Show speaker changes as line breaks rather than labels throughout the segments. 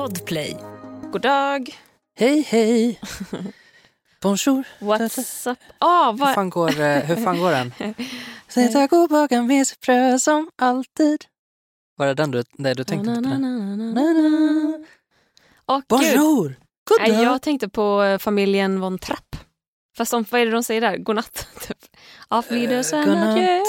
Podplay.
God dag.
Hej, hej. Bonjour.
What's up?
Hur
vad...
fan går, eh, hur fan går den? Baka med sitt bröd som alltid. Var det den du, nej, du tänkte den? Na, na. Bonjour. God dag.
jag tänkte på eh, familjen von Trapp. Fast de, vad är det de säger där? Godnatt? Typ. Auf Wiedersehen,
godnatt.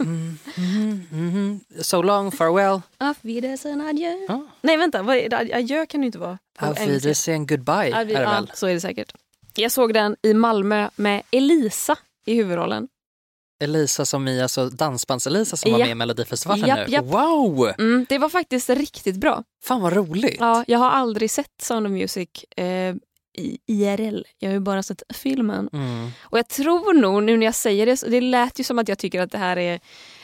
Mm, mm, mm. So long, farewell.
Auf Wiedersehen, adjö.
Ja.
Nej, vänta. Vad är? Adjö kan det inte vara.
Auf. Wiedersehen, goodbye
Ja, vi-
är det
ja,
väl?
så är det säkert. Jag såg den i Malmö med Elisa i huvudrollen.
Elisa som i, alltså dansbands-Elisa som var
Ja.
med i Melodifestivalen
Japp,
nu.
japp.
Wow!
Mm, det var faktiskt riktigt bra.
Fan vad roligt.
Ja, jag har aldrig sett Sound of Music eh, i IRL. Jag har ju bara sett filmen.
Mm.
Och jag tror nog nu när jag säger det, så det lät ju som att jag tycker att det här är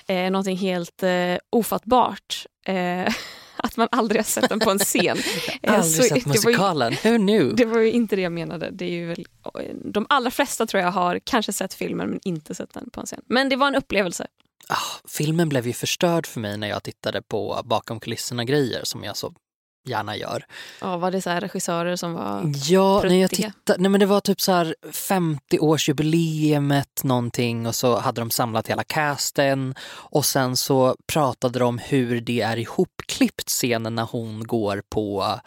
eh, någonting helt eh, ofattbart. Eh, att man aldrig har sett den på en scen. Eh,
Aldrig
så
sett
var ju-
musikalen. Who knew?
Det var ju inte det jag menade. Det är ju väl, de allra flesta tror jag har kanske sett filmen men inte sett den på en scen. Men det var en upplevelse.
Ah, filmen blev ju förstörd för mig när jag tittade på bakom kulisserna-grejer som jag så gärna gör.
Ja, var det så här regissörer som var...
Ja, när jag tittade, nej men det var typ så här 50-årsjubileumet någonting och så hade de samlat hela casten och sen så pratade de hur det är ihopklippt scenen när hon går på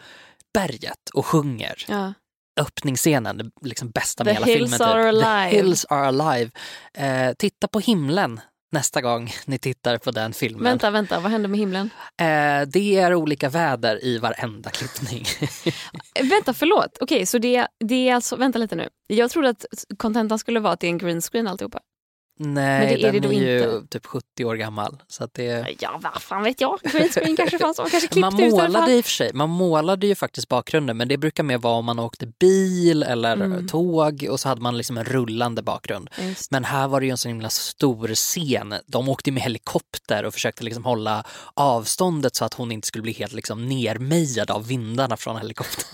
berget och sjunger.
Ja.
Öppningsscenen, det liksom bästa
The
med hela
hills
filmen. typ. The hills are alive. Eh, titta på himlen nästa gång ni tittar på den filmen.
Vänta, vänta, vad hände med himlen?
Eh, det är olika väder i varenda klippning.
Eh, Vänta, förlåt. Okej, så det, det är alltså... Vänta lite nu. Jag trodde att kontentan skulle vara att det är en green screen alltihopa.
Nej,
Men det är
den
det då
är ju
inte.
typ 70 år gammal. Så att det...
Ja, vad fan vet jag? Green screen kanske fanns. Man kanske
Man
klippte ut alla
målade
fall.
i sig, man målade ju faktiskt bakgrunden men det brukar mer vara om man åkte bil eller
Mm.
tåg och så hade man liksom en rullande bakgrund.
Just.
Men här var det ju en så himla stor scen. De åkte med helikopter och försökte liksom hålla avståndet så att hon inte skulle bli helt liksom nermejad av vindarna från helikoptern.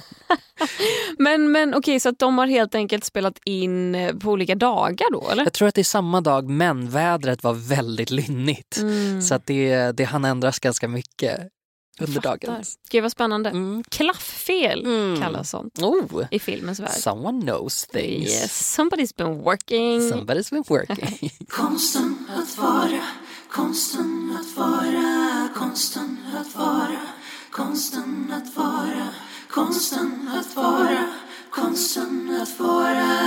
Men, men okej, så att de har helt enkelt spelat in eh, på olika dagar då, eller?
Jag tror att det är samma dag men vädret var väldigt lynnigt.
Mm.
Så att det, det hann ändras ganska mycket under dagen.
Gud vad spännande.
Mm.
Klafffel
Mm.
kallas sånt
Oh,
i filmens värld.
someone knows things.
Yes, somebody's been working.
Somebody's been working.
Konsten att vara, konsten att vara, konsten att vara, konsten att vara, konsten att vara, konsten att vara.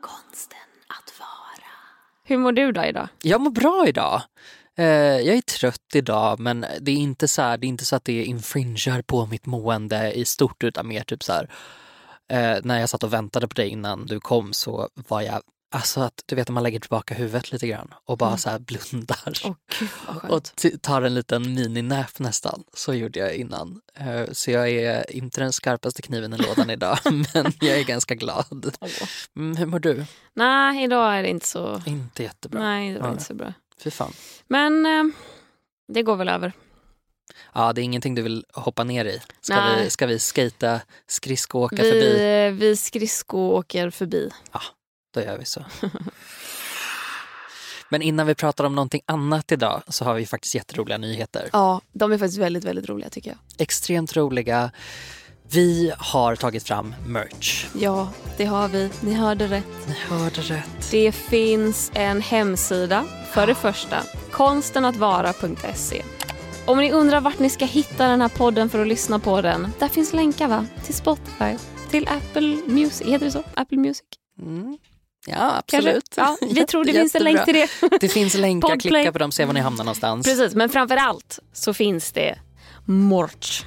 Konsten att vara. Hur mår du då idag?
jag mår bra idag. Eh, jag är trött idag men det är inte så, här, det är inte så att det infringar på mitt mående i stort utan mer typ så här. Eh, när jag satt och väntade på dig innan du kom så var jag, alltså att du vet när man lägger tillbaka huvudet lite grann och bara så här blundar.
Åh gud
och tar en liten mininap nästan. Så gjorde jag innan. Eh, Så jag är inte den skarpaste kniven i lådan idag men jag är ganska glad. Mm, hur mår du?
Nej, idag är det inte så...
Inte jättebra.
Nej, det var
Ja.
inte så bra.
Fy fan.
Men eh, det går väl över.
Ja, det är ingenting du vill hoppa ner i. Ska
Nej.
vi, ska vi skata, skridskoåka förbi?
Vi, eh, vi skridsko åker förbi.
Då gör vi så. Men innan vi pratar om någonting annat idag så har vi faktiskt jätteroliga nyheter.
Ja, de är faktiskt väldigt, väldigt roliga tycker jag.
Extremt roliga. Vi har tagit fram merch.
Ja, det har vi. Ni hörde rätt.
Ni hörde rätt.
Det finns en hemsida för det första. Konstenattvara.se. Om ni undrar vart ni ska hitta den här podden för att lyssna på den. Där finns länkar va? Till Spotify, till Apple Music. Heter det så? Apple Music?
Mm. Ja, absolut.
Ja, vi tror det finns en länk till det.
Det finns länkar,
Podplay.
klicka på dem, se var ni hamnar någonstans.
Precis, men framför allt så finns det merch.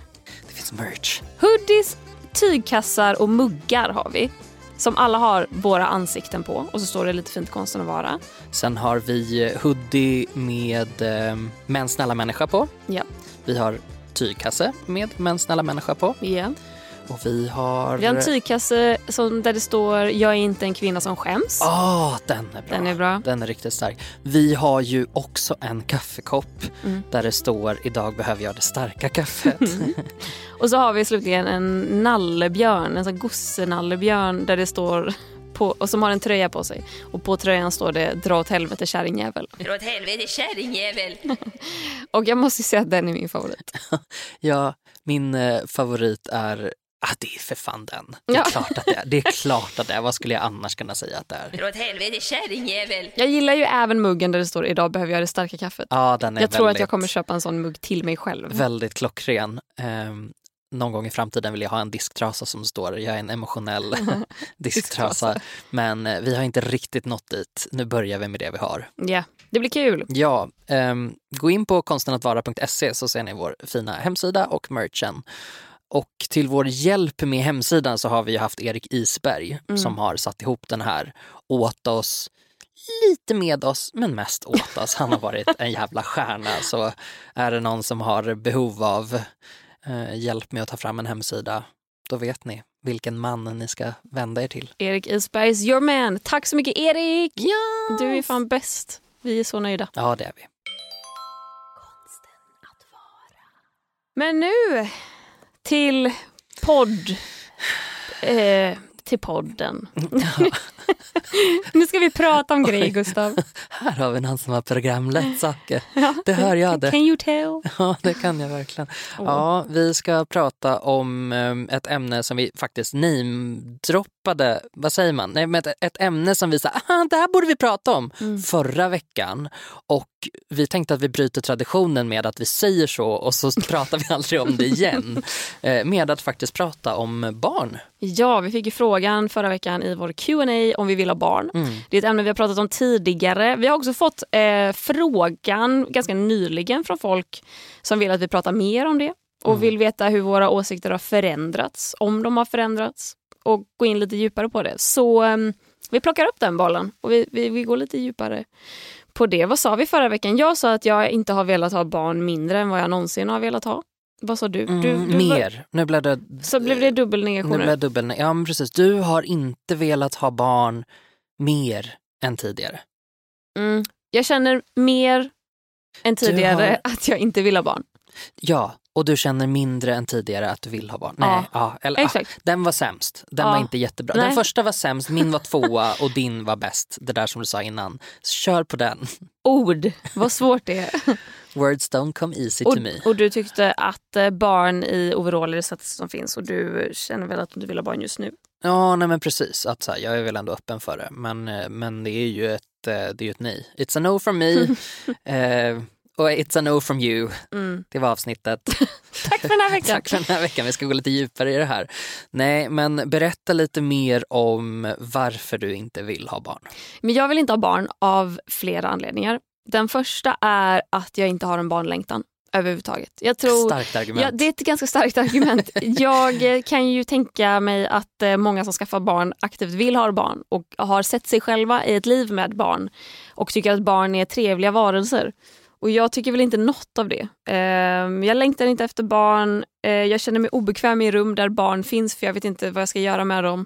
Det finns merch.
Hoodies, tygkassar och muggar har vi. Som alla har våra ansikten på och så står det lite fint konsten att vara.
Sen har vi eh, hoodie med eh, Men snälla människa på.
Ja.
Vi har tygkasse med Men snälla människa på.
Ja.
Och vi har...
Vi har en tygkasse som, där det står “Jag är inte en kvinna som skäms”.
Ah, den är bra.
Den är bra.
Den är riktigt stark. Vi har ju också en kaffekopp
Mm.
där det står “Idag behöver jag det starka kaffet”.
Och så har vi slutligen en nallebjörn, en sån gossenallebjörn där det står på, och som har en tröja på sig. Och på tröjan står det “Dra åt helvete kärringjävel”.
Dra åt helvete kärringjävel.
Och jag måste säga att den är min favorit.
ja, Min eh, favorit är Ah, det är för fan den. Det är,
Ja.
klart att det är. det är klart att det är. Vad skulle jag annars kunna säga att det är?
Dra åt helvete kärringjävel.
Jag gillar ju även muggen där det står idag behöver jag det starka kaffet.
Ja, den är
jag tror
väldigt,
att jag kommer köpa en sån mugg till mig själv.
väldigt klockren. Ehm, någon gång i framtiden vill jag ha en disktrasa som står jag är en emotionell disktrasa. Men eh, vi har inte riktigt nått dit. Nu börjar vi med det vi har.
Ja, det blir kul.
Ja, ehm, gå in på konstenatvara.se så ser ni vår fina hemsida och merchen. Och till vår hjälp med hemsidan så har vi haft Erik Isberg som har satt ihop den här åt oss, lite med oss, men mest åt oss. Han har varit en jävla stjärna. Så är det någon som har behov av eh, hjälp med att ta fram en hemsida, då vet ni vilken man ni ska vända er till.
Erik Isbergs your man. Tack så mycket Erik!
Ja,
Du är fan bäst. Vi är så nöjda.
ja det är vi.
Men nu till podd. Eh, till podden. nu ska vi prata om grejer Gustav.
Här har vi någon som har programlett saker. Det hör jag det.
Can you tell?
Ja, det kan jag verkligen. Ja, vi ska prata om eh, ett ämne som vi faktiskt namedroppade, vad säger man? Nej, men ett, ett ämne som vi sa, ah, det här borde vi prata om förra veckan. Och vi tänkte att vi bryter traditionen med att vi säger så och så pratar vi aldrig om det igen. Eh, med att faktiskt prata om barn.
Ja, vi fick ju frågan förra veckan i vår Q&A om vi vill ha barn. Det är ett ämne vi har pratat om tidigare. Vi har också fått eh, frågan ganska nyligen från folk som vill att vi pratar mer om det och vill veta hur våra åsikter har förändrats, om de har förändrats och gå in lite djupare på det. Så eh, vi plockar upp den bollen och vi, vi, vi går lite djupare på det. Vad sa vi förra veckan? Jag sa att jag inte har velat ha barn mindre än vad jag någonsin har velat ha. Vad sa du? du, du
Mm, mer. Nu blev det
Så blev det dubbel
Nu blev dubbel. Ja, men precis. Du har inte velat ha barn mer än tidigare.
Mm. Jag känner mer än tidigare
har-
att jag inte vill ha barn.
Ja, och du känner mindre än tidigare att du vill ha barn. Nej,
Ja,
ja, eller, ah,
exakt.
den var sämst. Den
Ja.
var inte jättebra. Den
Nej.
första var sämst, min var tvåa och din var bäst. Det där som du sa innan. Kör på den.
Ord, vad svårt det är.
Words don't come easy
Och,
to me.
och du tyckte att eh, barn i overaller är det sättet som finns och du känner väl att du vill ha barn just nu.
Ja, nej men precis. Att, så här, jag är väl ändå öppen för det. Men, eh, men det är ju ett, eh, det är ju ett nej. It's a no from me. eh, och it's a no from you.
Mm.
Det var avsnittet.
Tack för den här veckan.
Tack för den här veckan. Vi ska gå lite djupare i det här. Nej, men berätta lite mer om varför du inte vill ha barn.
Men jag vill inte ha barn av flera anledningar. Den första är att jag inte har en barnlängtan överhuvudtaget. Jag tror,
Starkt argument.
Ja, det är ett ganska starkt argument. Jag kan ju tänka mig att eh, många som skaffar barn aktivt vill ha barn och har sett sig själva i ett liv med barn och tycker att barn är trevliga varelser. Och jag tycker väl inte något av det. Eh, Jag längtar inte efter barn. Eh, Jag känner mig obekväm i rum där barn finns för jag vet inte vad jag ska göra med dem.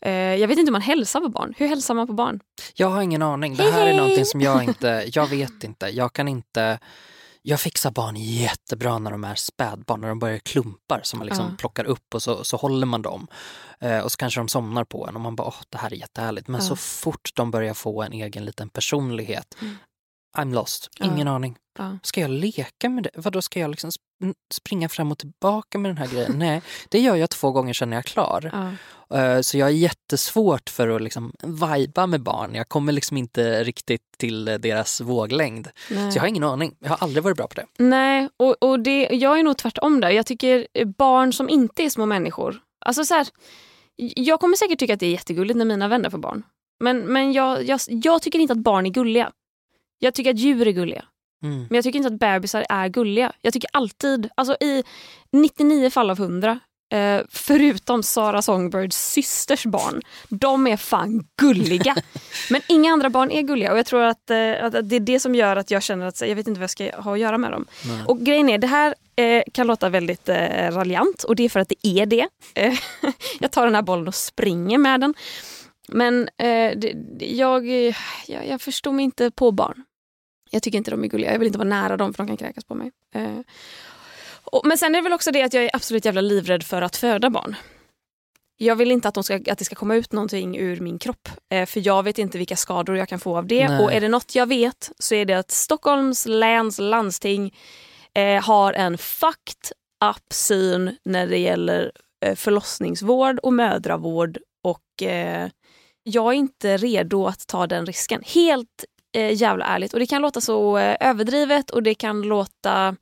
Eh, Jag vet inte hur man hälsar på barn. Hur hälsar man på barn?
Jag har ingen aning. Det här är någonting som jag inte, jag vet inte. Jag kan inte, jag fixar barn jättebra när de är spädbarn, när de börjar klumpar som man liksom
Ja.
plockar upp och så, så håller man dem. Eh, och så kanske de somnar på en och man bara, åh det här är jättehärligt. Men
Ja.
så fort de börjar få en egen liten personlighet, I'm lost,
Mm. Ja.
ingen aning.
Ja.
Ska jag leka med det? Vadå, ska jag liksom sp- springa fram och tillbaka med den här grejen? Nej, det gör jag två gånger sen jag är klar.
Ja.
Eh, Så jag är jättesvårt för att liksom viba med barn. Jag kommer liksom inte riktigt till deras våglängd.
Nej.
Så jag har ingen aning. Jag har aldrig varit bra på det.
Nej, och, och det, jag är nog tvärtom där. Jag tycker eh, barn som inte är små människor. Alltså så här, jag kommer säkert tycka att det är jättegulligt när mina vänner får barn. Men, men jag, jag, jag tycker inte att barn är gulliga. Jag tycker att djur är gulliga.
Mm.
Men jag tycker inte att bebisar är gulliga. Jag tycker alltid, alltså i 99 fall av 100, eh, förutom Sara Songbirds systers barn, de är fan gulliga. Men inga andra barn är gulliga och jag tror att, eh, att det är det som gör att jag känner att jag vet inte vad jag ska ha att göra med dem. Och grejen är, det här eh, kan låta väldigt eh, raljant och det är för att det är det. Eh, jag tar den här bollen och springer med den. Men eh, det, jag, jag, jag förstår mig inte på barn. Jag tycker inte de är gulliga. Jag vill inte vara nära dem för de kan kräkas på mig. Eh, och, men sen är det väl också det att jag är absolut jävla livrädd för att föda barn. Jag vill inte att, de ska, att det ska komma ut någonting ur min kropp. Eh, för jag vet inte vilka skador jag kan få av det.
Nej.
Och är det något jag vet så är det att Stockholms läns landsting eh, har en fucked up syn när det gäller eh, förlossningsvård och mödravård och eh, jag är inte redo att ta den risken. Helt eh, jävla ärligt. Och det kan låta så eh, överdrivet och det kan låta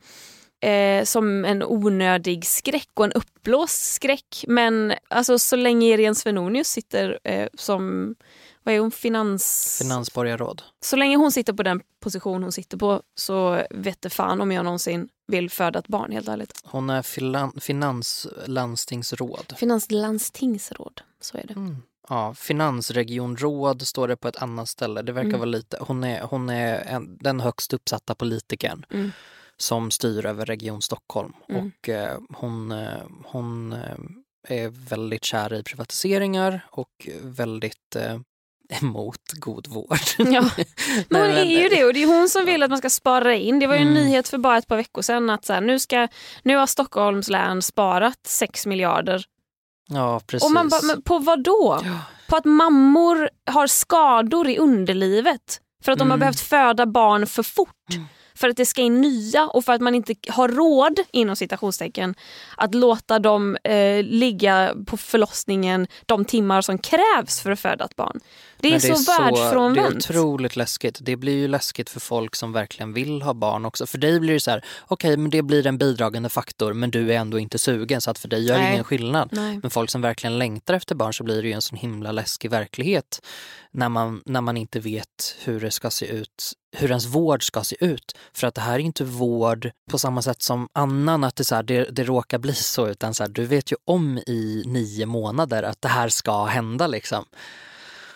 eh, som en onödig skräck och en uppblåst skräck. Men alltså, så länge Irene Svenonius sitter eh, som vad är hon, finans...
Finansborgarråd.
Så länge hon sitter på den position hon sitter på så vet det fan om jag någonsin vill föda ett barn helt ärligt.
Hon är filan- finanslandstingsråd.
Finanslandstingsråd, så är det.
Mm. Ja, finansregionråd står det på ett annat ställe. Det verkar
Mm.
vara lite, hon är, hon är en, den högst uppsatta politikern
Mm.
som styr över Region Stockholm.
Mm.
Och eh, hon, eh, hon eh, är väldigt kär i privatiseringar och väldigt eh, emot god vård.
Ja. Men hon är ju det och det är hon som vill att man ska spara in. Det var ju en
Mm.
nyhet för bara ett par veckor sedan att så här, nu, ska, nu har Stockholms län sparat 6 miljarder.
Ja, precis.
Och man men på vad då?
Ja.
På att mammor har skador i underlivet för att de har
Mm.
behövt föda barn för fort.
Mm.
För att det ska in nya och för att man inte har råd, inom citationstecken, att låta dem eh, ligga på förlossningen de timmar som krävs för att föda ett barn. Det är,
Men
så,
Det är
världsfrånvänt.
otroligt läskigt. Det blir ju läskigt för folk som verkligen vill ha barn också. För dig blir det så här, okej men det blir en bidragande faktor men du är ändå inte sugen så att för dig gör det ingen skillnad.
Nej.
Men folk som verkligen längtar efter barn så blir det ju en sån himla läskig verklighet när man, när man inte vet hur det ska se ut, hur ens vård ska se ut. För att det här är inte vård på samma sätt som annan, att det, så här, det, det råkar bli så, utan så här, du vet ju om i nio månader att det här ska hända liksom.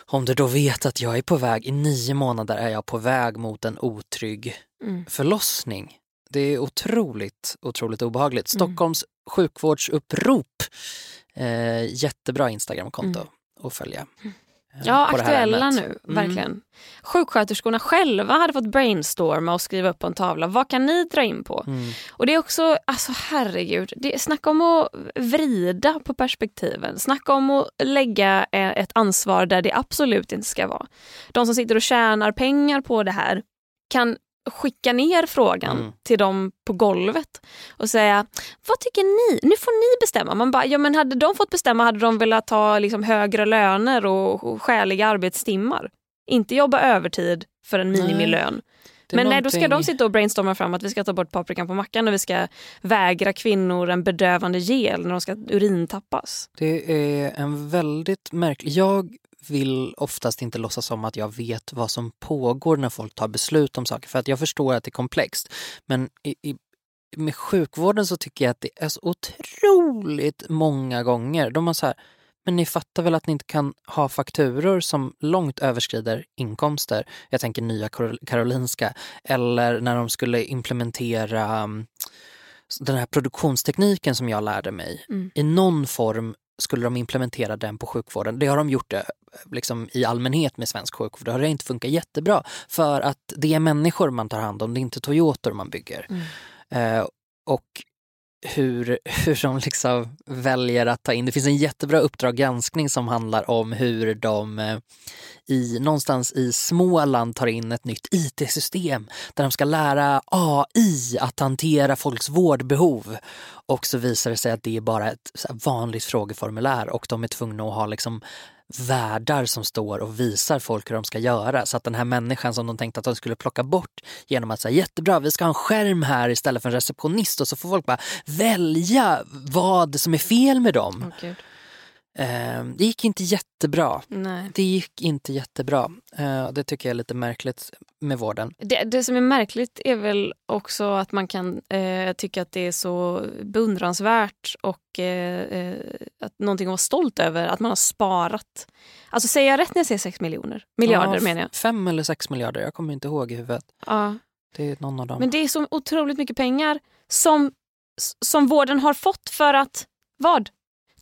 Om du då vet att jag är på väg, i nio månader är jag på väg mot en otrygg
Mm.
förlossning. Det är otroligt, otroligt obehagligt.
Mm.
Stockholms sjukvårdsupprop. Eh, jättebra Instagramkonto
Mm.
att följa. eh,
Ja, aktuella nu,
Mm.
verkligen. Sjuksköterskorna själva hade fått brainstorma och skriva upp på en tavla. Vad kan ni dra in på?
Mm.
Och det är också, alltså herregud, det, snacka om att vrida på perspektiven. Snacka om att lägga eh, ett ansvar där det absolut inte ska vara. De som sitter och tjänar pengar på det här kan skicka ner frågan
Mm.
till dem på golvet och säga vad tycker ni? Nu får ni bestämma. Man bara, ja men hade de fått bestämma hade de velat ha liksom högre löner och, och skäliga arbetstimmar. Inte jobba övertid för en
Nej.
minimilön.
Är
Men nej, då ska de
någonting-
sitta och brainstorma fram att vi ska ta bort paprikan på mackan och vi ska vägra kvinnor en bedövande gel när de ska urintappas.
Det är en väldigt märklig... Jag vill oftast inte låtsas som att jag vet vad som pågår när folk tar beslut om saker för att jag förstår att det är komplext. Men i, i, med sjukvården så tycker jag att det är så otroligt många gånger. De har så här, men ni fattar väl att ni inte kan ha fakturor som långt överskrider inkomster. Jag tänker nya Karol- Karolinska. Eller när de skulle implementera um, den här produktionstekniken som jag lärde mig.
Mm.
I någon form skulle de implementera den på sjukvården. Det har de gjort det liksom, i allmänhet med svensk sjukvård. Det har det inte funkat jättebra för att det är människor man tar hand om, det är inte Toyotor man bygger.
Mm.
Eh, och hur, hur de liksom väljer att ta in, det finns en jättebra Uppdrag granskning som handlar om hur de eh, i, någonstans i Småland tar in ett nytt IT-system där de ska lära AI att hantera folks vårdbehov. Och så visar det sig att det är bara ett så här vanligt frågeformulär och de är tvungna att ha liksom värdar som står och visar folk hur de ska göra. Så att den här människan som de tänkte att de skulle plocka bort genom att säga jättebra, vi ska ha en skärm här istället för en receptionist och så får folk bara välja vad som är fel med dem.
Åh,
det gick inte jättebra.
Nej.
Det gick inte jättebra. Eh, det tycker jag är lite märkligt med vården.
Det, det som är märkligt är väl också att man kan eh, tycka att det är så beundransvärt och eh, eh, att någonting att vara stolt över att man har sparat. Alltså säger jag rätt när jag säger 6 miljoner? Miljarder
Ja,
menar jag.
Fem eller sex miljarder, jag kommer inte ihåg i huvudet.
Ja.
Det är någon av dem.
Men det är så otroligt mycket pengar som, som vården har fått för att, vad?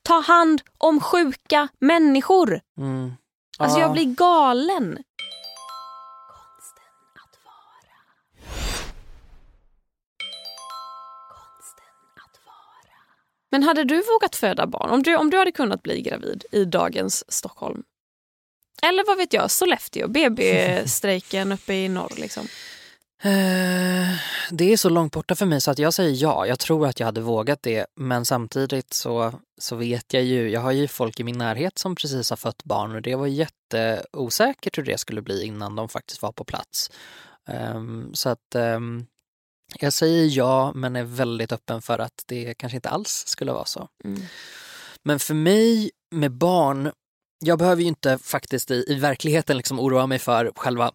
Ta hand om sjuka människor.
Mm.
Alltså
Ja.
jag blir galen. Men hade du vågat föda barn? Om du, om du hade kunnat bli gravid i dagens Stockholm? Eller vad vet jag, Sollefteå, BB-strejken uppe i norr liksom.
Eh, det är så långt borta för mig så att jag säger ja. Jag tror att jag hade vågat det. Men samtidigt så, så vet jag ju, jag har ju folk i min närhet som precis har fött barn och det var jätteosäkert hur det skulle bli innan de faktiskt var på plats. Ehm, så att ehm, jag säger ja men är väldigt öppen för att det kanske inte alls skulle vara så.
Mm.
Men för mig med barn, jag behöver ju inte faktiskt i, i verkligheten liksom oroa mig för själva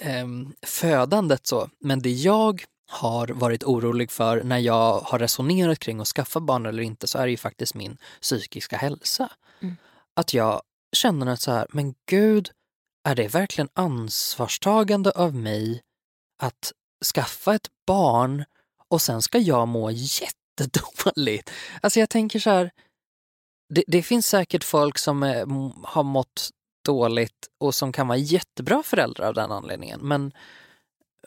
em, födandet så. Men det jag har varit orolig för när jag har resonerat kring att skaffa barn eller inte så är det ju faktiskt min psykiska hälsa.
Mm.
Att jag känner att så här, men gud, är det verkligen ansvarstagande av mig att skaffa ett barn och sen ska jag må jättedåligt? Alltså jag tänker så här, det, det finns säkert folk som är, m- har mått dåligt och som kan vara jättebra föräldrar av den anledningen. Men,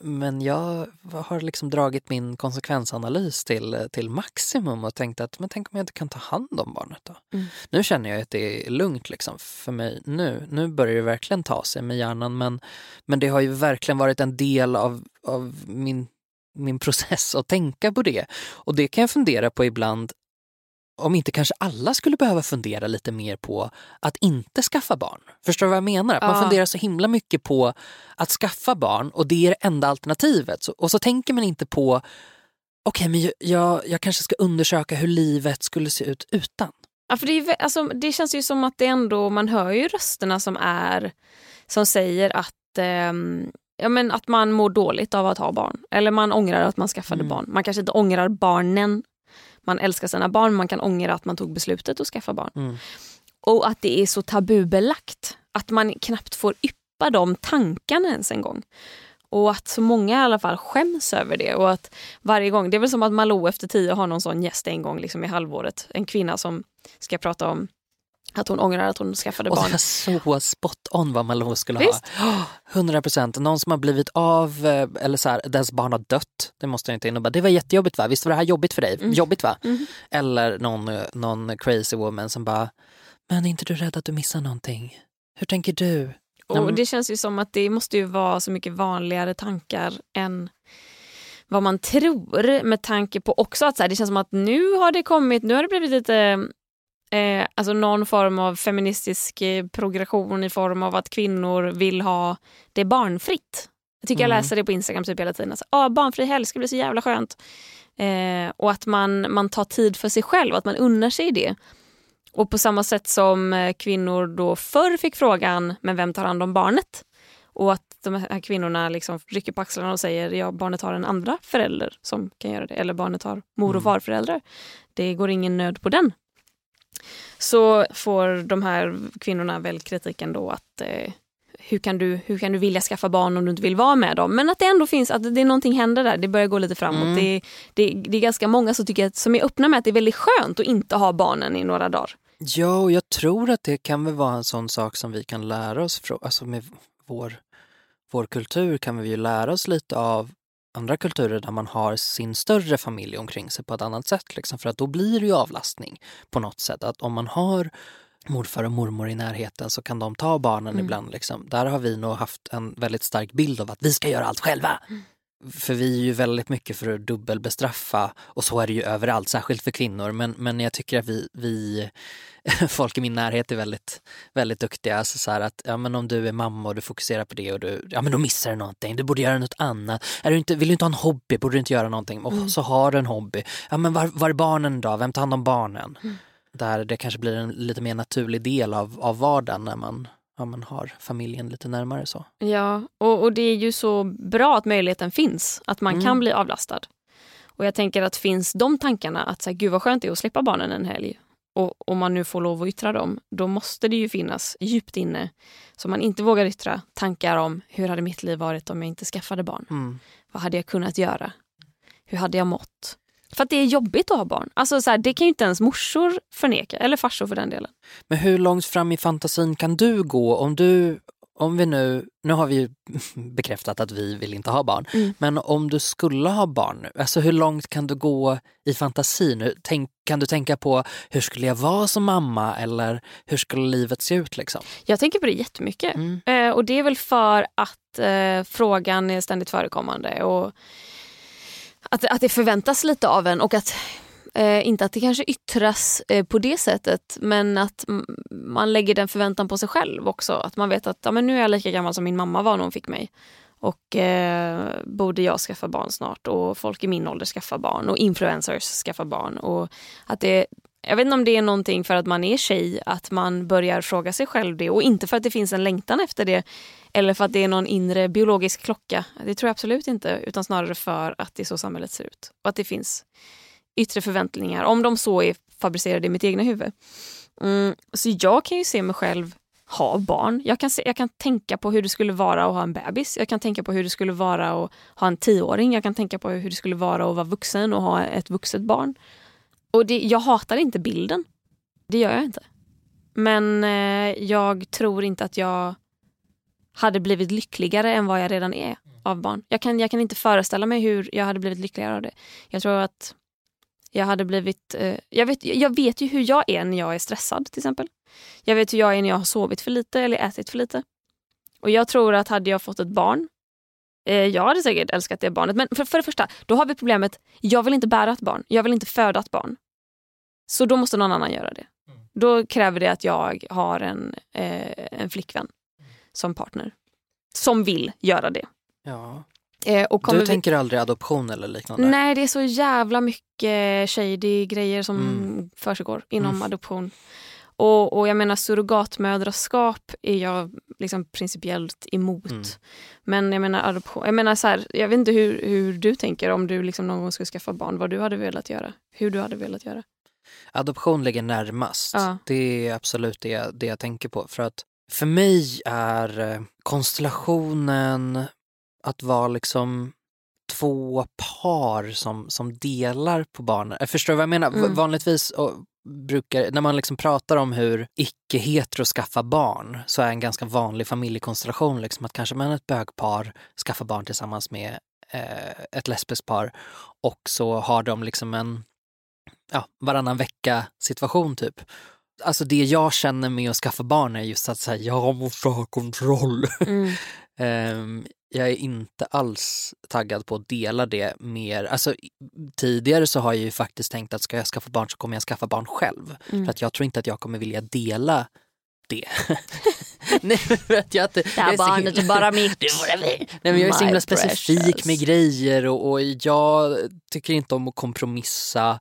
men jag har liksom dragit min konsekvensanalys till, till maximum och tänkt att men tänk om jag inte kan ta hand om barnet då?
Mm.
Nu känner jag att det är lugnt liksom för mig nu. Nu börjar det verkligen ta sig med hjärnan men, men det har ju verkligen varit en del av, av min, min process att tänka på det. Och det kan jag fundera på ibland om inte kanske alla skulle behöva fundera lite mer på att inte skaffa barn. Förstår du vad jag menar? Att Man
Ja.
funderar så himla mycket på att skaffa barn och det är det enda alternativet. Och så tänker man inte på, okej men jag- jag, kanske ska undersöka hur livet skulle se ut utan.
Ja, för det, är, alltså, det känns ju som att det ändå, man hör ju rösterna som är som säger att, ehm, ja, men att man mår dåligt av att ha barn. Eller man ångrar att man skaffade
Mm.
barn. Man kanske inte ångrar barnen. Man älskar sina barn, man kan ångra att man tog beslutet att skaffa barn.
Mm.
Och att det är så tabubelagt. Att man knappt får yppa de tankarna ens en gång. Och att så många i alla fall skäms över det. Och att varje gång, Det är väl som att Malou efter tio har någon sån gäst en gång liksom i halvåret. En kvinna som ska prata om att hon ångrar att hon skaffade
Och
barn.
det var så spot on vad Malou skulle
Visst?
ha. 100 procent. Någon som har blivit av, eh, eller så här, dess barn har dött. Det måste jag inte innebära. Det var jättejobbigt va? Visst var det här jobbigt för dig?
Mm.
Jobbigt va?
Mhm.
Eller någon, eh, någon crazy woman som bara, men är inte du rädd att du missar någonting? Hur tänker du?
Och det känns ju som att det måste ju vara så mycket vanligare tankar än vad man tror med tanke på också att så här, det känns som att nu har det kommit, nu har det blivit lite eh, alltså någon form av feministisk eh, progression i form av att kvinnor vill ha det barnfritt. Jag tycker jag
Mm.
läser det på Instagram typ hela tiden. Alltså, ah, barnfri helg ska bli så jävla skönt. Eh, och att man, man tar tid för sig själv, att man unnar sig det. Och på samma sätt som eh, kvinnor då förr fick frågan, men vem tar hand om barnet? Och att de här kvinnorna liksom rycker på axlarna och säger, ja barnet har en andra förälder som kan göra det. Eller barnet har mor och
Mm.
farföräldrar. Det går ingen nöd på den. Så får de här kvinnorna väl kritiken då att eh, hur, kan du, hur kan du vilja skaffa barn om du inte vill vara med dem? Men att det ändå finns, att det är någonting händer där, det börjar gå lite framåt.
Mm.
Det, det, det är ganska många som, tycker att, som är öppna med att det är väldigt skönt att inte ha barnen i några dagar.
Ja, och jag tror att det kan väl vara en sån sak som vi kan lära oss från, alltså med vår, vår kultur kan vi ju lära oss lite av andra kulturer där man har sin större familj omkring sig på ett annat sätt. Liksom. För att då blir det ju avlastning på något sätt. Att om man har morfar och mormor i närheten så kan de ta barnen
Mm.
ibland. Liksom. Där har vi nog haft en väldigt stark bild av att vi ska göra allt själva. För vi är ju väldigt mycket för att dubbelbestraffa och så är det ju överallt, särskilt för kvinnor. Men, men jag tycker att vi, vi folk i min närhet är väldigt, väldigt duktiga. Alltså så att ja, men om du är mamma och du fokuserar på det och du, ja men då missar du någonting, du borde göra något annat. Är du inte, vill du inte ha en hobby, borde du inte göra någonting? Och
Mm.
så har du en hobby. Ja men var, var är barnen då? Vem tar hand om barnen?
Mm.
Där det kanske blir en lite mer naturlig del av, av vardagen när man, ja, man har familjen lite närmare så.
Ja, och, och det är ju så bra att möjligheten finns, att man
Mm.
kan bli avlastad. Och jag tänker att finns de tankarna att så här, gud vad skönt det är att slippa barnen en helg och om man nu får lov att yttra dem, då måste det ju finnas djupt inne, som man inte vågar yttra, tankar om hur hade mitt liv varit om jag inte skaffade barn?
Mm.
Vad hade jag kunnat göra? Hur hade jag mått? För att det är jobbigt att ha barn. Alltså så här, det kan ju inte ens morsor förneka, eller farsor för den delen.
Men hur långt fram i fantasin kan du gå om du, om vi nu, nu har vi ju bekräftat att vi vill inte ha barn,
Mm.
men om du skulle ha barn nu, alltså hur långt kan du gå i fantasin? Tänk, Kan du tänka på hur skulle jag vara som mamma eller hur skulle livet se ut? Liksom?
Jag tänker på det jättemycket.
Mm.
Eh, och det är väl för att eh, frågan är ständigt förekommande. Och att, att det förväntas lite av en och att eh, inte att det kanske yttras eh, på det sättet men att man lägger den förväntan på sig själv också. Att man vet att ja, men nu är jag lika gammal som min mamma var när hon fick mig. Och eh, borde jag skaffa barn snart och folk i min ålder skaffar barn och influencers skaffar barn. Och att det, jag vet inte om det är någonting för att man är tjej, att man börjar fråga sig själv det och inte för att det finns en längtan efter det eller för att det är någon inre biologisk klocka. Det tror jag absolut inte, utan snarare för att det är så samhället ser ut. Och att det finns yttre förväntningar, om de så är fabricerade i mitt egna huvud. Mm, så jag kan ju se mig själv ha barn. Jag kan, se, jag kan tänka på hur det skulle vara att ha en bebis. Jag kan tänka på hur det skulle vara att ha en tioåring. Jag kan tänka på hur det skulle vara att vara vuxen och ha ett vuxet barn. Och det, jag hatar inte bilden. Det gör jag inte. Men eh, jag tror inte att jag hade blivit lyckligare än vad jag redan är av barn. Jag kan, jag kan inte föreställa mig hur jag hade blivit lyckligare av det. Jag tror att jag hade blivit... Eh, jag, vet, jag vet ju hur jag är när jag är stressad till exempel. Jag vet hur jag är när jag har sovit för lite eller ätit för lite. Och jag tror att hade jag fått ett barn, eh, jag hade säkert älskat det barnet. Men för, för det första, då har vi problemet, jag vill inte bära ett barn. Jag vill inte föda ett barn. Så då måste någon annan göra det. Då kräver det att jag har en, eh, en flickvän som partner. Som vill göra det.
Ja.
Eh,
Du
vi-
tänker aldrig adoption eller liknande?
Nej, det är så jävla mycket shady grejer som
Mm.
försiggår inom
Mm.
adoption. Och, och jag menar surrogatmödraskap är jag liksom principiellt emot.
Mm.
Men jag menar adoption, jag menar så här, jag vet inte hur, hur du tänker om du liksom någon gång skulle skaffa barn, vad du hade velat göra. Hur du hade velat göra.
Adoption ligger närmast.
Ja.
Det är absolut det, det jag tänker på. För att för mig är eh, konstellationen att vara liksom två par som, som delar på barnen. Jag förstår du vad jag menar?
Mm.
Vanligtvis och, brukar, när man liksom pratar om hur icke-hetero skaffar barn så är en ganska vanlig familjekonstellation liksom att kanske man ett bögpar skaffar barn tillsammans med eh, ett lesbiskt par och så har de liksom en ja, varannan vecka situation typ. Alltså det jag känner med att skaffa barn är just att säga jag måste ha kontroll.
Mm.
Ehm, jag är inte alls taggad på att dela det mer. Alltså, tidigare så har jag ju faktiskt tänkt att ska jag skaffa barn så kommer jag skaffa barn själv.
Mm.
För att jag tror inte att jag kommer vilja dela det. Nej, för att jag, inte,
Det
jag
här
är så
barnet är
himla-
bara mitt.
Nej, men jag är så himla specifik
precious.
med grejer och, och jag tycker inte om att kompromissa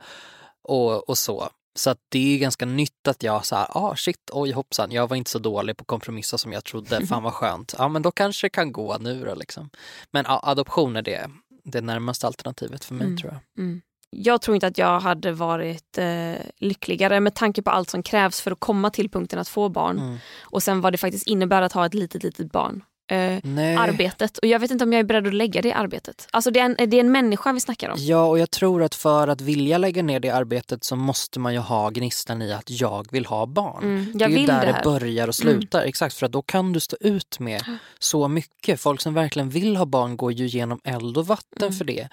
och, och så. Så att det är ganska nytt att jag så här, ah shit, oj hoppsan, jag var inte så dålig på kompromissa som jag trodde, fan vad skönt. Ja men då kanske det kan gå nu då liksom. Men ja, adoption är det, det närmaste alternativet för mig
Mm.
tror jag.
Mm. Jag tror inte att jag hade varit eh, lyckligare med tanke på allt som krävs för att komma till punkten att få barn.
Mm.
Och sen vad det faktiskt innebär att ha ett litet, litet barn. Eh, arbetet. Och jag vet inte om jag är beredd att lägga det arbetet. Alltså det är en, det är en människa vi snackar om.
Ja, och jag tror att för att vilja lägga ner det arbetet så måste man ju ha gnistan i att jag vill ha barn.
Mm,
Det är ju där
det
det, börjar och slutar. Exakt, för att då kan du stå ut med så mycket. Folk som verkligen vill ha barn går ju genom eld och vatten
Mm.
för det.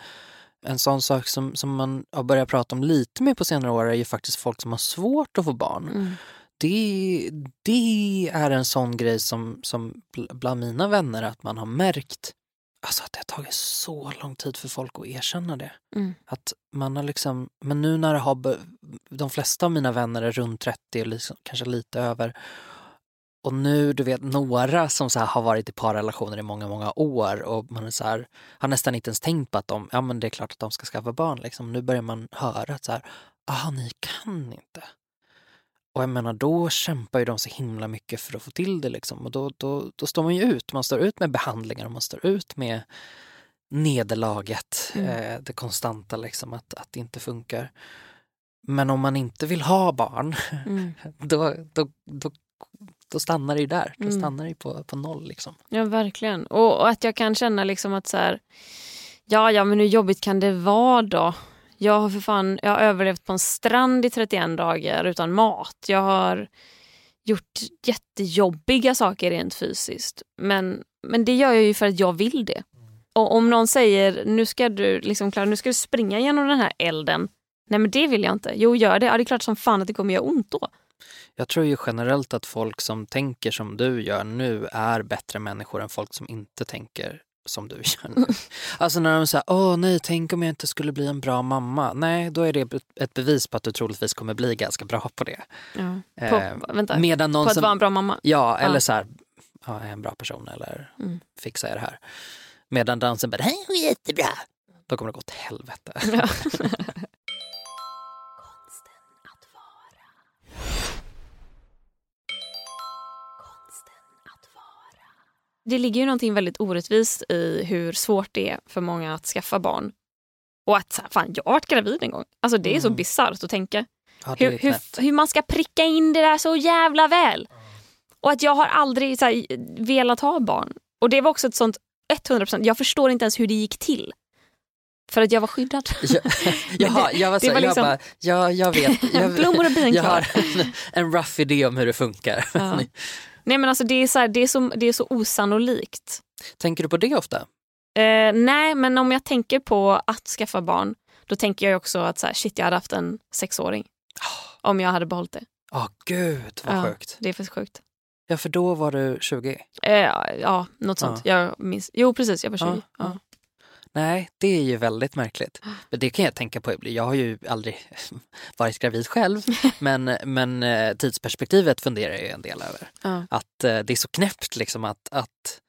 En sån sak som, som man har börjat prata om lite mer på senare år är ju faktiskt folk som har svårt att få barn. Det, det är en sån grej som, som bl- bland mina vänner att man har märkt alltså att det har tagit så lång tid för folk att erkänna det.
Mm.
Att man har liksom, men nu när det har, de flesta av mina vänner är runt 30, liksom, kanske lite över. Och nu, du vet, några som så här har varit i parrelationer i många, många år och man är så här, har nästan inte ens tänkt på att de, ja men det är klart att de ska skaffa barn. Liksom. Nu börjar man höra att så här, ah ni kan inte. Och jag menar, då kämpar ju de så himla mycket för att få till det liksom. Och då, då, då står man ju ut. Man står ut med behandlingar och man står ut med nederlaget,
Mm.
eh, det konstanta liksom, att, att det inte funkar. Men om man inte vill ha barn,
Mm.
då, då, då, då stannar det ju där. Då
Mm.
stannar det på, på noll liksom.
Ja, verkligen. Och, och att jag kan känna liksom att så här, ja, ja, men hur jobbigt kan det vara då? Jag har för fan, jag har överlevt på en strand i 31 dagar utan mat. Jag har gjort jättejobbiga saker rent fysiskt. Men, men det gör jag ju för att jag vill det. Och om någon säger, nu ska du liksom, Clara, nu ska du springa genom den här elden. Nej men det vill jag inte. Jo gör det. Ja, det är klart som fan att det kommer göra ont då.
Jag tror ju generellt att folk som tänker som du gör nu är bättre människor än folk som inte tänker som du gör nu. Alltså när de säger åh nej, tänk om jag inte skulle bli en bra mamma. Nej, då är det ett bevis på att du troligtvis kommer bli ganska bra på det.
Ja. På,
Eh,
vänta,
Medan någon
på att
som,
vara en bra mamma.
Ja, eller
Ja.
så här, ja, är en bra person eller
Mm.
fixar jag det här. Medan dansen bara, är jättebra. Då kommer det gå åt helvete.
Ja. Det ligger ju någonting väldigt orättvist i hur svårt det är för många att skaffa barn. Och att så här, fan, jag har varit gravid en gång. Alltså det är så
Mm.
bisarrt att tänka.
Ja,
Hur, hur, hur man ska pricka in det där så jävla väl. Och att jag har aldrig så här, velat ha barn. Och det var också ett sånt 100%, jag förstår inte ens hur det gick till. För att jag var skyddad.
Ja, Jaha, jag var
det
så,
var
jag bara, ja, jag vet. Jag,
Blommor och bin
jag har en, en rough idé om hur det funkar.
Ja. Nej men alltså det är så, här, det är så, det är så osannolikt.
Tänker du på det ofta?
Eh, nej men om jag tänker på att skaffa barn då tänker jag också att så här, shit jag hade haft en sexåring. Om jag hade behållit det.
Ja, gud vad
Ja.
sjukt.
Det är för sjukt.
Ja, för då var du 20.
Eh, ja, något sånt. Jag minns. Jo precis, jag var 20.
Ja,
Ja,
ja. Nej, det är ju väldigt märkligt. Men det kan jag tänka på. Jag har ju aldrig varit gravid själv, men, men eh, tidsperspektivet funderar jag ju en del över.
Ja.
Att eh, det är så knäppt liksom att, att,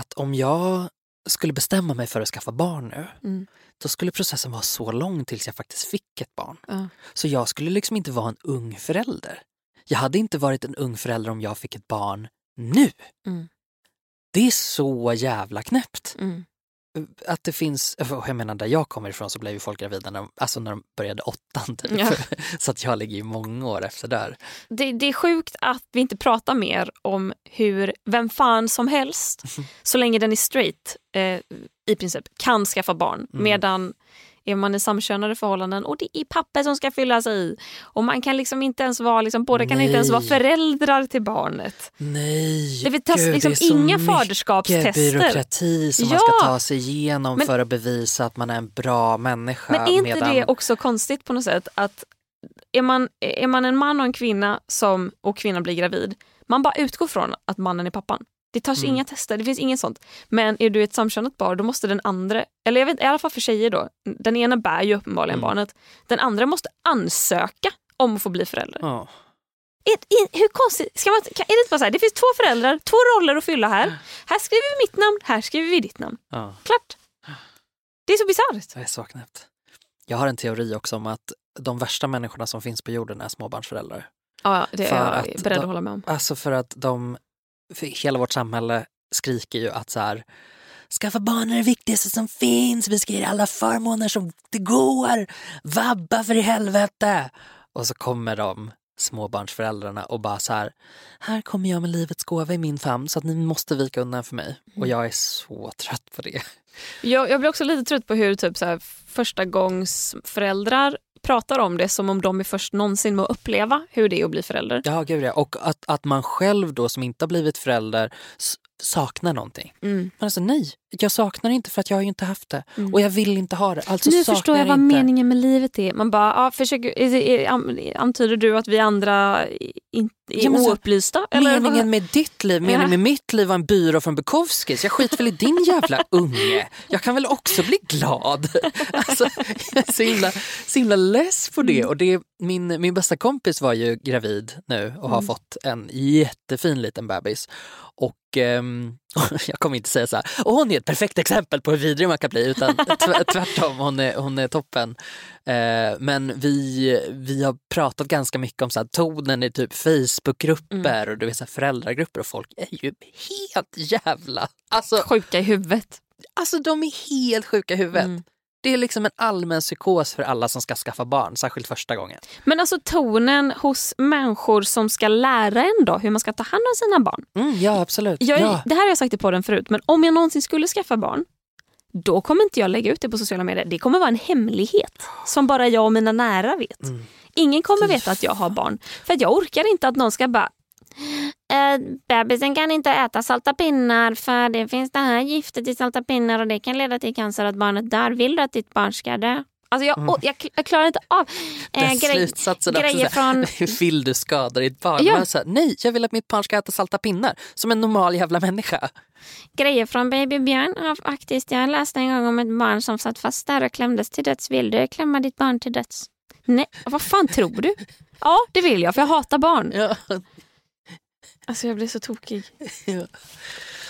att om jag skulle bestämma mig för att skaffa barn nu,
Mm.
då skulle processen vara så lång tills jag faktiskt fick ett barn.
Ja.
Så jag skulle liksom inte vara en ung förälder. Jag hade inte varit en ung förälder om jag fick ett barn nu.
Mm.
Det är så jävla knäppt.
Mm.
Att det finns, jag menar där jag kommer ifrån så blev ju folk gravida när de, alltså när de började åttan typ.
Ja.
Så att jag ligger ju många år efter där.
Det, det är sjukt att vi inte pratar mer om hur vem fan som helst, så länge den är straight, eh, i princip, kan skaffa barn.
Mm.
Medan är man i samkönade förhållanden och det är papper som ska fyllas i och man kan liksom inte ens vara, liksom, båda kan inte ens vara föräldrar till barnet.
Nej,
Det vill tas
gud,
liksom
det är så
inga
mycket
faderskapstester.
byråkrati som man
Ja.
ska ta sig igenom
Men-
för att bevisa att man är en bra människa.
Men är inte
medan...
det också konstigt på något sätt att är man, är man en man och en kvinna som, och kvinnan blir gravid, man bara utgår från att mannen är pappan. Det tas
Mm.
inga tester, det finns inget sånt. Men är du ett samkönat par då måste den andra, eller jag vet i alla fall för tjejer då, den ena bär ju uppenbarligen
Mm.
barnet, den andra måste ansöka om att få bli förälder.
Ja.
Är, är, hur konstigt, ska man, kan, är det inte bara så här, det finns två föräldrar, två roller att fylla här. Här skriver vi mitt namn, här skriver vi ditt namn.
Ja,
Klart. Det är så bisarrt.
det är så knäppt. Jag har en teori också om att de värsta människorna som finns på jorden är småbarnsföräldrar.
Ja, det är jag
att
beredd
de-
att hålla med om.
Alltså för att de, för hela vårt samhälle skriker ju att så här, skaffa barn är det viktigaste som finns, vi ska ge er alla förmåner som det går, vabba för i helvete. Och så kommer de småbarnsföräldrarna och bara så här, här kommer jag med livets gåva i min famn så att ni måste vika undan för mig. Och jag är så trött på det.
Jag, jag blir också lite trött på hur typ så här, första gångs föräldrar pratar om det som om de är först någonsin med att uppleva hur det är att bli förälder.
Ja, gud ja. Och att, att man själv då som inte har blivit förälder saknar någonting.
Mm.
Men alltså nej, jag saknar inte för att jag har inte haft det.
Mm.
Och jag vill inte ha det. Alltså
nu förstår jag vad
inte.
meningen med livet är. Man bara, ja, försöker, antyder du att vi andra inte är
Ja, men så-
oupplysta?
Meningen
vad?
med ditt liv, meningen med mitt liv var en byrå från Bukowskis. Jag skiter väl i din jävla unge. Jag kan väl också bli glad. Alltså, jag är så himla, så himla less på det. Och det min, min bästa kompis var ju gravid nu och har
Mm.
fått en jättefin liten bebis. Och ehm, jag kommer inte säga så här, och hon är ett perfekt exempel på hur vidrig man kan bli, utan tv- tvärtom, hon är, hon är toppen. Eh, men vi, vi har pratat ganska mycket om så här, tonen i typ Facebookgrupper och du vet, så här, föräldragrupper och folk är ju helt jävla... Alltså,
Sjuka i huvudet.
alltså de är helt sjuka i huvudet.
Mm.
Det är liksom en allmän psykos för alla som ska skaffa barn, särskilt första gången.
Men alltså tonen hos människor som ska lära en då hur man ska ta hand om sina barn.
Mm, ja, absolut.
Jag,
ja.
Det här har jag sagt i podden förut, men om jag någonsin skulle skaffa barn då kommer inte jag lägga ut det på sociala medier. Det kommer vara en hemlighet som bara jag och mina nära vet.
Mm.
Ingen kommer veta att jag har barn. För att jag orkar inte att någon ska bara eh, bebisen kan inte äta salta pinnar för det finns det här giftet i salta pinnar och det kan leda till cancer att barnet dör. Vill du att ditt barn ska dö? Alltså jag, oh, jag, jag klarar inte av eh, grej, grejer från...
Vill du skada ditt barn?
Ja.
Här, Nej, jag vill att mitt barn ska äta salta pinnar. Som en normal jävla människa.
Grejer från Baby Björn. Ja, faktiskt, jag läste en gång om ett barn som satt fast där och klämdes till döds. Vill du klämma ditt barn till döds? Nej, vad fan tror du? Ja, det vill jag för jag hatar barn.
Ja.
Alltså jag blir så tokig.
Ja.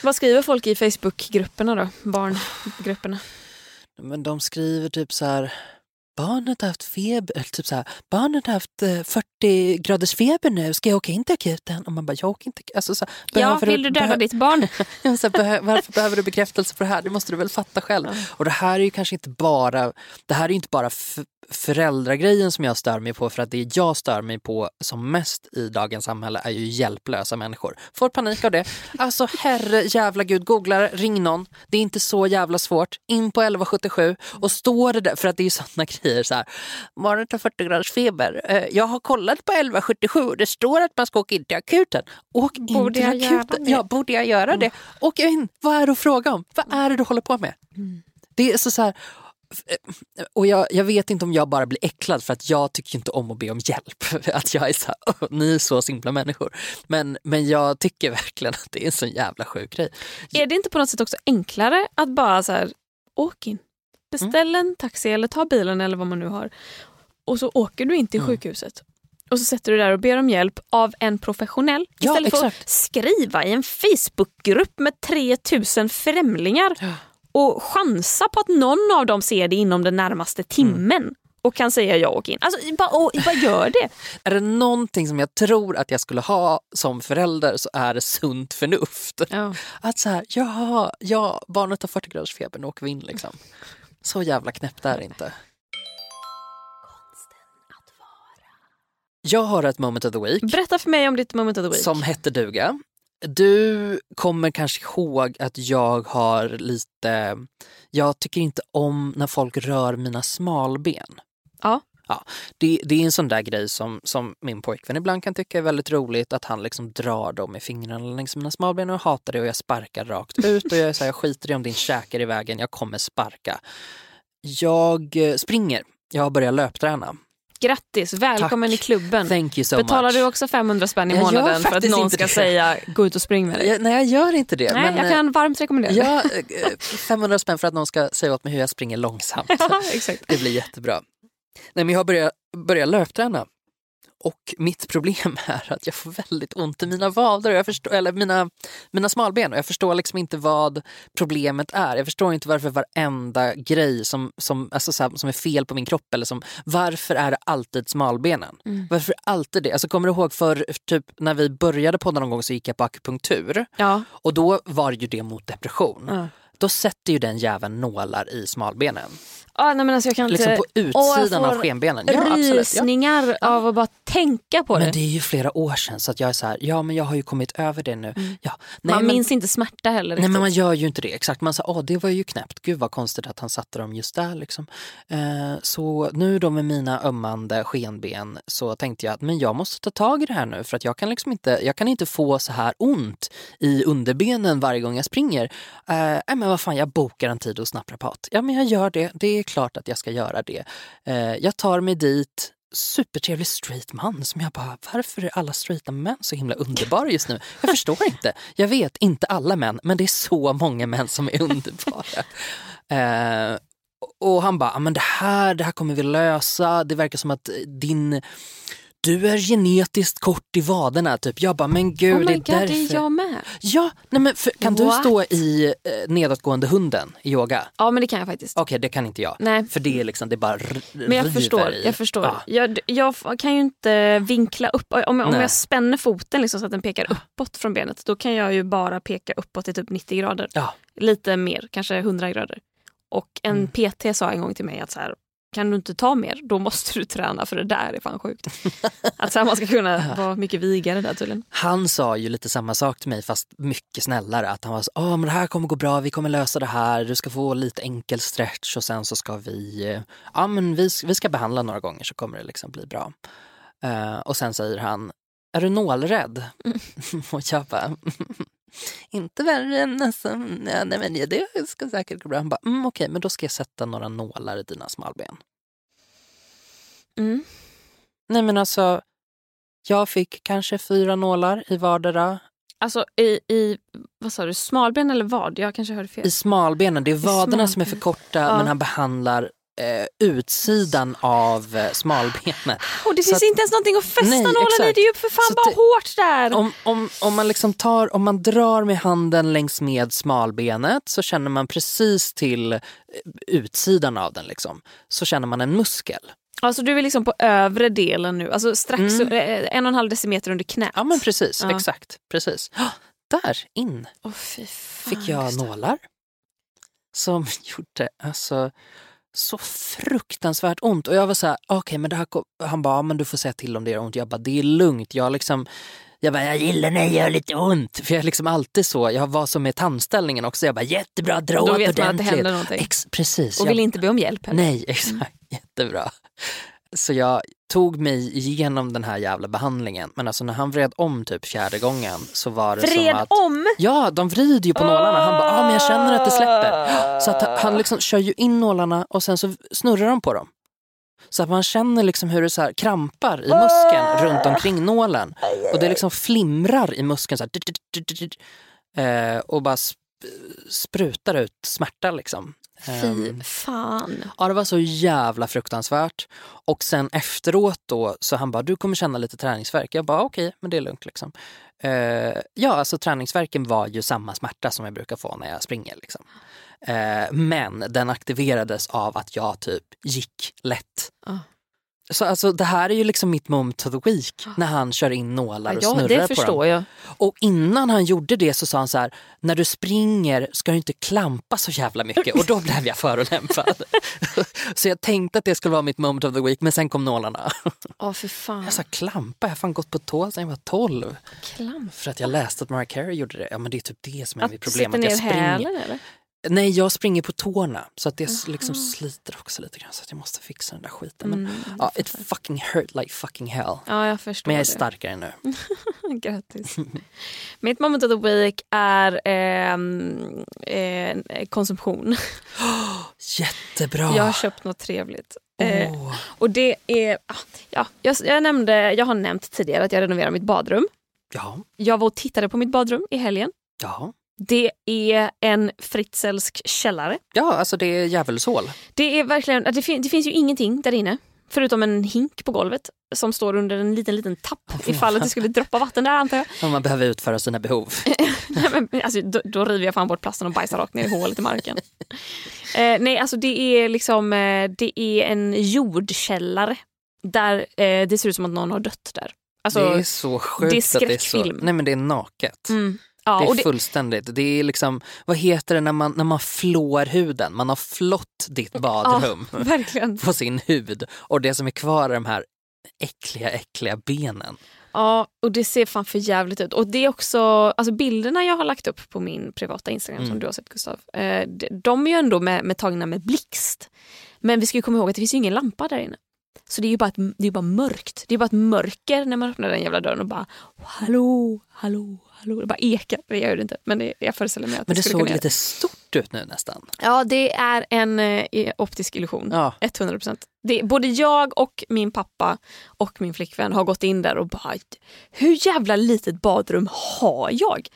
Vad skriver folk i Facebookgrupperna då? Barngrupperna.
Men de skriver typ så här Barnet har haft feber, eller typ så här, barnet har haft eh, 40 graders feber nu, ska jag åka in till akuten? Och man bara, jag åker inte. Alltså, så här,
Ja, vill du döda ditt barn?
Så här, varför behöver du bekräftelse på det här? Det måste du väl fatta själv. Och det här är ju kanske inte bara, det här är ju inte bara föräldragrejen som jag stör mig på för att det jag stör mig på som mest i dagens samhälle är ju hjälplösa människor. Får panik av det. Alltså herre jävla gud, googla ring någon. Det är inte så jävla svårt. In på 1177 och står det där, för att det är ju sådana grejer så här. Barnet har 40 graders feber. Eh, Jag har kollat på 1177 och det står att man ska åka in till akuten. Åk in
Borde
till akuten. Ja, borde jag göra det? Åk in. Vad är det att fråga om? Vad är det du håller på med? Det är så, så här, och jag, jag vet inte om jag bara blir äcklad för att jag tycker inte om att be om hjälp. Att jag är så här, "Åh, ni är så simpla människor. Men, men jag tycker verkligen att det är en sån jävla sjuk grej.
Är det inte på något sätt också enklare att bara så här, åk in, beställ en taxi eller ta bilen eller vad man nu har och så åker du in till
Mm.
sjukhuset och så sätter du där och ber om hjälp av en professionell
Ja,
istället för
exakt.
att skriva i en Facebookgrupp med 3000 främlingar
Ja.
och chansa på att någon av dem ser det inom den närmaste timmen och kan säga ja och in. Alltså, bara gör det.
Är det någonting som jag tror att jag skulle ha som förälder så är det sunt förnuft.
Ja.
Att så här, ja, ja barnet har 40 graders feber, nu åker vi in liksom. Så jävla knäppt är det inte. Jag har ett moment of the week.
Berätta för mig om ditt moment of the week.
som hette duga. Du kommer kanske ihåg att jag har lite, jag tycker inte om när folk rör mina smalben.
Ja.
Ja, det, det är en sån där grej som, som min pojkvän ibland kan tycka är väldigt roligt, att han liksom drar dem med fingrarna längs mina smalben och jag hatar det och jag sparkar rakt ut och jag är så här, jag skiter i om din käke är i vägen, jag kommer sparka. Jag eh, springer, jag har börjat löpträna.
Grattis, välkommen
Tack.
i klubben.
Thank you so
Betalar
much.
du också 500 spänn i
Jag
månaden för att någon ska
det.
säga gå ut och spring med dig?
Jag, nej, jag gör inte det.
Nej,
men,
jag
eh,
kan varmt rekommendera det.
Ja, eh, 500 spänn för att någon ska säga åt mig hur jag springer långsamt.
Ja.
Det blir jättebra. Nej, men jag har börjat, börjat löpträna. Och mitt problem är att jag får väldigt ont i mina vader, jag förstår, eller mina, mina smalben. Och jag förstår liksom inte vad problemet är. Jag förstår inte varför varenda grej som, som, alltså så här, som är fel på min kropp, eller som, varför är det alltid smalbenen?
Mm.
Varför alltid det? Alltså, kommer du ihåg för typ, när vi började podda någon gång så gick jag på akupunktur.
Ja.
Och då var ju det mot depression.
Ja.
Då sätter ju den jäveln nålar i smalbenen.
Ah, nej, men alltså jag kan
Liksom
inte...
på utsidan av skenbenen. Ja, absolut. Ja.
Rysningar av att bara tänka på det.
Men det är ju flera år sedan så att jag är så här, ja men jag har ju kommit över det nu. Ja. Nej,
man
men,
minns inte smärta heller.
Nej men man gör ju inte det. Exakt, man sa åh det var ju knäppt, gud vad konstigt att han satte dem just där liksom. Eh, så nu då med mina ömmande skenben så tänkte jag att men jag måste ta tag i det här nu för att jag kan liksom inte, jag kan inte få så här ont i underbenen varje gång jag springer. Eh, men vad fan, jag bokar en tid hos naprapat. Ja men jag gör det, det är klart att jag ska göra det. Eh, jag tar mig dit, supertrevlig straight man som jag bara, varför är alla straighta män så himla underbara just nu? Jag förstår inte. Jag vet, inte alla män, men det är så många män som är underbara. Eh, och han bara, "Ja, men det här, det här kommer vi lösa. Det verkar som att din, du är genetiskt kort i vaderna. Typ. Jag bara, men gud,
Oh my
det är
god,
därför.
det är jag med.
Ja, nej men för, kan du
What?
stå i eh, nedåtgående hunden i yoga?
Ja men det kan jag faktiskt.
Okej, det kan inte jag.
Nej.
För det är liksom, det bara
Men jag förstår.
i.
Jag, förstår.
Ja.
Jag, jag kan ju inte vinkla upp. Om, jag- om jag spänner foten liksom så att den pekar uppåt från benet då kan jag ju bara peka uppåt i typ 90 grader.
Ja.
Lite mer, kanske 100 grader. Och en
Mm.
PT sa en gång till mig att så här, kan du inte ta mer, då måste du träna för det där är fan sjukt. att man ska kunna vara mycket vigare där tydligen.
Han sa ju lite samma sak till mig fast mycket snällare. Att han var så, men det här kommer gå bra, vi kommer lösa det här, du ska få lite enkel stretch och sen så ska vi, eh, ja men vi, vi ska behandla några gånger så kommer det liksom bli bra. Eh, och sen säger han, är du nålrädd? och jag bara, inte värre än alltså, ja, nej men det ska säkert gå bra. Han bara, mm, okej men då ska jag sätta några nålar i dina smalben.
Mm.
Nej men alltså, jag fick kanske fyra nålar i vardera.
Alltså i, i vad sa du, smalben eller vad? Jag kanske hörde fel.
I smalbenen, det är vaderna som är för korta
Ja.
men han behandlar eh, utsidan av eh, smalbenet.
Och det
Så
finns
att-
inte ens någonting att fästa
Nej,
nålen i. Det är ju för fan
Så
bara
det-
hårt där.
Om, om, om man liksom tar, om man drar med handen längs med smalbenet så känner man precis till eh, utsidan av den liksom. Så känner man en muskel.
Alltså du är liksom på övre delen nu, alltså strax
Mm.
eh, en och en halv decimeter under knät.
Ja men precis,
Ja.
exakt. Precis. Där in
fy fan,
fick jag nålar. Som gjorde alltså så fruktansvärt ont. Och jag var så här, okej men det här. Han bara, men du får säga till om det gör ont. Jag bara, det är lugnt. Jag liksom jag bara, jag gillar när det gör lite ont. För jag är liksom alltid så. Jag var som med tandställningen också. Jag bara, jättebra, dra
Då
åt
vet man att det
ordentligt.
händer någonting.
Ex- precis.
Och
jag
vill inte be om hjälp heller.
Nej, exakt. Jättebra. Så jag tog mig igenom den här jävla behandlingen. Men alltså när han vred om typ fjärde gången så var det
Vred
som att...
om!
Ja, de vrider ju på nålarna. Han bara, ah, men jag känner att det släpper. Så att han- liksom kör ju in nålarna och sen så snurrar de på dem. Så att man känner liksom hur det så här krampar i muskeln runt omkring nålen. Och det liksom flimrar i muskeln så här. Eh, och bara sp- sprutar ut smärta liksom.
Fy
Ehm,
fan.
Ja det var så jävla fruktansvärt. Och sen efteråt då så han bara du kommer känna lite träningsvärk. Jag bara okej men det är lugnt liksom. Eh, ja alltså träningsverken var ju samma smärta som jag brukar få när jag springer liksom. Eh, men den aktiverades av att jag typ gick lätt.
Ah.
Så alltså det här är ju liksom mitt moment of the week när han kör in nålar och
Ja,
snurrar
det
på dem.
förstår jag.
Och innan han gjorde det så sa han så här, när du springer ska du inte klampa så jävla mycket. Och då blev jag förolämpad. så jag tänkte att det skulle vara mitt moment of the week, men sen kom nålarna.
Åh för fan.
Jag sa klampa, jag har fan gått på tå sedan jag var 12.
Klamp.
För att jag läste att Mariah Carey gjorde det. Ja men det är typ det som är
Att
mitt problem. Att jag springer.
hälen eller?
Nej jag springer på tårna. Så att det liksom sliter också lite grann. Så att jag måste fixa den där skiten. Men
Mm,
ja, it fucking hurt like fucking hell.
Ja, jag förstår
Men jag är
det.
starkare nu.
Grattis. Mitt moment of the week är ehm, eh, konsumtion.
Jättebra!
Jag har köpt något trevligt. Eh,
Åh.
och det är, ah, ja, jag, jag, nämnde, jag har nämnt tidigare att jag renoverar mitt badrum.
Ja,
Jag var och tittade på mitt badrum i helgen.
ja.
Det är en fritzelsk källare.
Ja, alltså det är djävulshål.
Det, är verkligen, det, fin, det finns ju ingenting där inne. Förutom en hink på golvet som står under en liten liten tapp ifall att det skulle droppa vatten där antar jag.
Om man behöver utföra sina behov.
Nej, men, alltså, då, då river jag fan bort plasten och bajsar rakt ner i hålet i marken. eh, nej, alltså det är liksom eh, det är en jordkällare där eh, det ser ut som att någon har dött där. Alltså,
det är så sjukt
det är
att det är så.
skräckfilm.
Nej men det är naket.
mm, ja,
det är
det,
fullständigt. Det är liksom, vad heter det när man, när man flår huden? Man har flott ditt badrum
verkligen.
på sin hud och det som är kvar är de här äckliga, äckliga benen.
Ja, och det ser fan för jävligt ut. Och det är också, alltså bilderna jag har lagt upp på min privata Instagram som
Mm.
du har sett Gustav, eh, de, är ju ändå med, med tagna med blixt. Men vi ska ju komma ihåg att det finns ju ingen lampa där inne. Så det är ju bara, ett, det är bara mörkt. Det är bara ett mörker när man öppnar den jävla dörren och bara hallå, hallå, hallå. Det bara ekar. Det gör det inte, men det, jag föreställer mig att
Men det
skulle
såg lite stort ut nu nästan.
Ja, det är en eh, optisk illusion.
Ja.
100 procent. Både jag och min pappa och min flickvän har gått in där och bara hur jävla litet badrum har jag?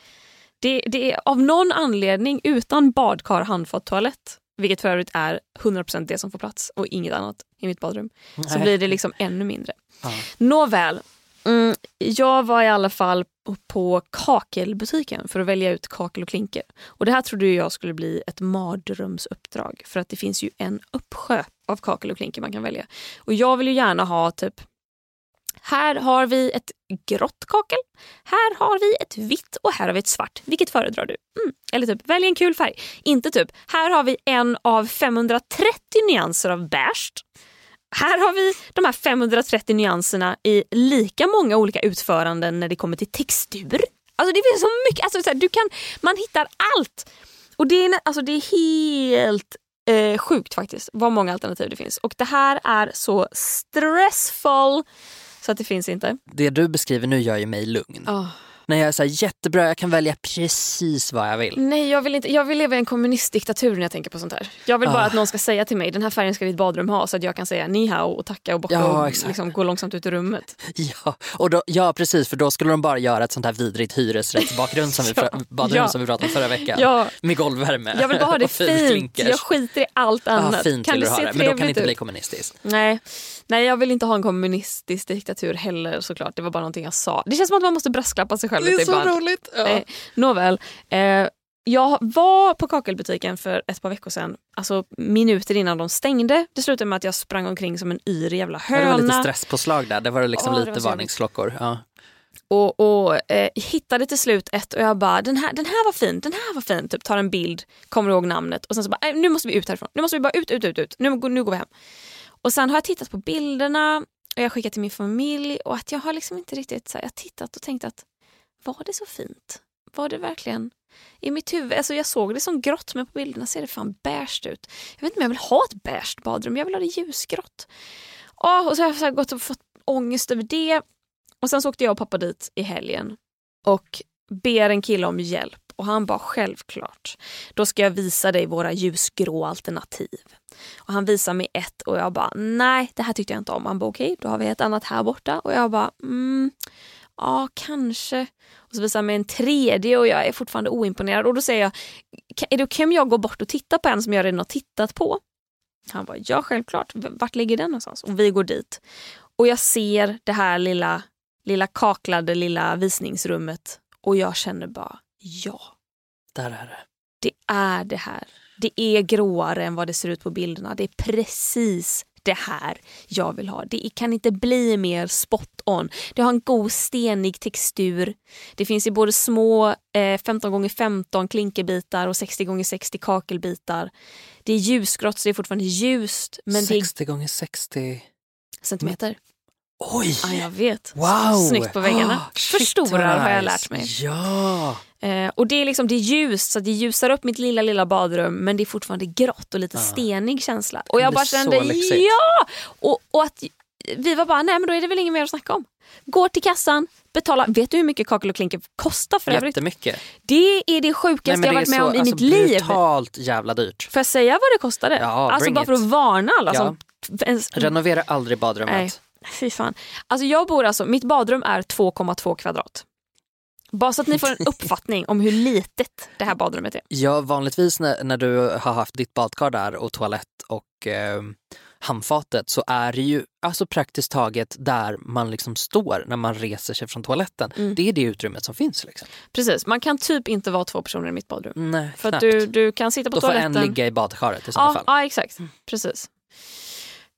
Det, det är av någon anledning utan badkar, handfat, toalett vilket för övrigt är 100% det som får plats och inget annat i mitt badrum. Så
Nej.
blir det liksom ännu mindre.
Ja.
Nåväl, mm, jag var i alla fall på kakelbutiken för att välja ut kakel och klinker. Och det här trodde jag skulle bli ett mardrömsuppdrag för att det finns ju en uppsjö av kakel och klinker man kan välja. Och jag vill ju gärna ha typ här har vi ett grått kakel, här har vi ett vitt och här har vi ett svart. Vilket föredrar du? Mm. Eller typ, välj en kul färg. Inte typ, här har vi en av 530 nyanser av beige. Här har vi de här 530 nyanserna i lika många olika utföranden när det kommer till textur. Alltså det finns så mycket, alltså så här, du kan, man hittar allt. Och det är, alltså det är helt eh, sjukt faktiskt vad många alternativ det finns. Och det här är så stressful så att det finns inte.
Det du beskriver nu gör ju mig lugn. När jag är så jättebra, jag kan välja precis vad jag vill.
Nej, jag vill, inte, jag vill leva i en kommunistdiktatur när jag tänker på sånt här. Jag vill bara
Ah.
att någon ska säga till mig den här färgen ska ditt badrum ha så att jag kan säga ni hao och tacka och bocka
Ja,
och liksom gå långsamt ut ur rummet.
Ja, och då, ja precis för då skulle de bara göra ett sånt här vidrigt hyresrättsbakgrund som vi,
Ja,
badrum
ja.
som vi pratade om förra veckan.
Ja,
Med golvvärme.
jag vill bara ha det fint. Jag skiter i allt annat.
fint
kan
vill du ha det, men då kan det inte bli kommunistiskt.
Nej. Nej, jag vill inte ha en kommunistisk diktatur heller såklart. Det var bara någonting jag sa. Det känns som att man måste brasklappa sig själv lite ibland.
roligt. Ja.
Eh, nåväl. Eh, jag var på kakelbutiken för ett par veckor sedan, alltså minuter innan de stängde. Det slutade med att jag sprang omkring som en yr jävla
Det var lite
höna.
stresspåslag där, det var liksom
det var
lite
så
varningsklockor. Ja.
Och, och eh, hittade till slut ett och jag bara, den här, den här var fin, den här var fin. Typ tar en bild, kommer ihåg namnet och sen så bara, "Nej, nu måste vi ut härifrån. Nu måste vi bara ut, ut, ut, ut. Nu, nu går vi hem. Och sen har jag tittat på bilderna och jag har skickat till min familj och att jag har liksom inte riktigt, så här, jag har tittat och tänkt att var det så fint? Var det verkligen? I mitt huvud, alltså jag såg det som grått men på bilderna ser det fan beige ut. Jag vet inte om jag vill ha ett beige badrum, jag vill ha det ljusgrått. Oh, och så har jag så här gått och fått ångest över det. Och sen så åkte jag och pappa dit i helgen och ber en kille om hjälp och han bara självklart, då ska jag visa dig våra ljusgrå alternativ. Och han visar mig ett och jag bara nej det här tyckte jag inte om. Han bara okej då har vi ett annat här borta och jag bara mm, ja kanske. Och så visar han mig en tredje och jag är fortfarande oimponerad och då säger jag är det okej om jag går bort och tittar på en som jag redan har tittat på? Han bara ja självklart, vart ligger den någonstans? Och vi går dit och jag ser det här lilla, lilla kaklade lilla visningsrummet och jag känner bara ja,
Där är det.
det är det här. Det är gråare än vad det ser ut på bilderna. Det är precis det här jag vill ha. Det kan inte bli mer spot on. Det har en god stenig textur. Det finns i både små eh, 15 x 15 klinkerbitar och 60 x 60 kakelbitar. Det är ljusgrått så det är fortfarande ljust men det är
60 gånger 60.
centimeter.
Oj!
Ja, jag vet.
Wow!
Snyggt på väggarna.
Shit,
Förstorar
vad
har jag
nice.
lärt mig.
Ja!
Eh, och det är liksom det är ljust så det ljusar upp mitt lilla lilla badrum men det är fortfarande grått och lite
Ah.
stenig känsla. Och jag bara
så
kände ja! Och, och att vi var bara nej men då är det väl inget mer att snacka om. Går till kassan, betalar. Vet du hur mycket kakel och klinker kostar för övrigt?
Jättemycket.
Det är det sjukaste jag varit med om i
alltså,
mitt liv.
brutalt jävla dyrt.
Får jag säga vad det kostade?
Ja,
alltså bara
it.
för att varna alla.
Ja.
Som, ens,
Renovera aldrig badrummet.
Nej. Fy fan. Alltså jag bor alltså, mitt badrum är 2,2 kvadrat. Bara så att ni får en uppfattning om hur litet det här badrummet är.
Ja, vanligtvis när, när du har haft ditt badkar där och toalett och eh, handfatet så är det ju alltså praktiskt taget där man liksom står när man reser sig från toaletten.
Mm.
Det är det utrymmet som finns. Liksom.
Precis, man kan typ inte vara två personer i mitt badrum.
Nej,
För att du, du kan sitta på
Då får
toaletten.
en ligga i badkaret i sådana
ja,
fall.
ja, exakt. Precis.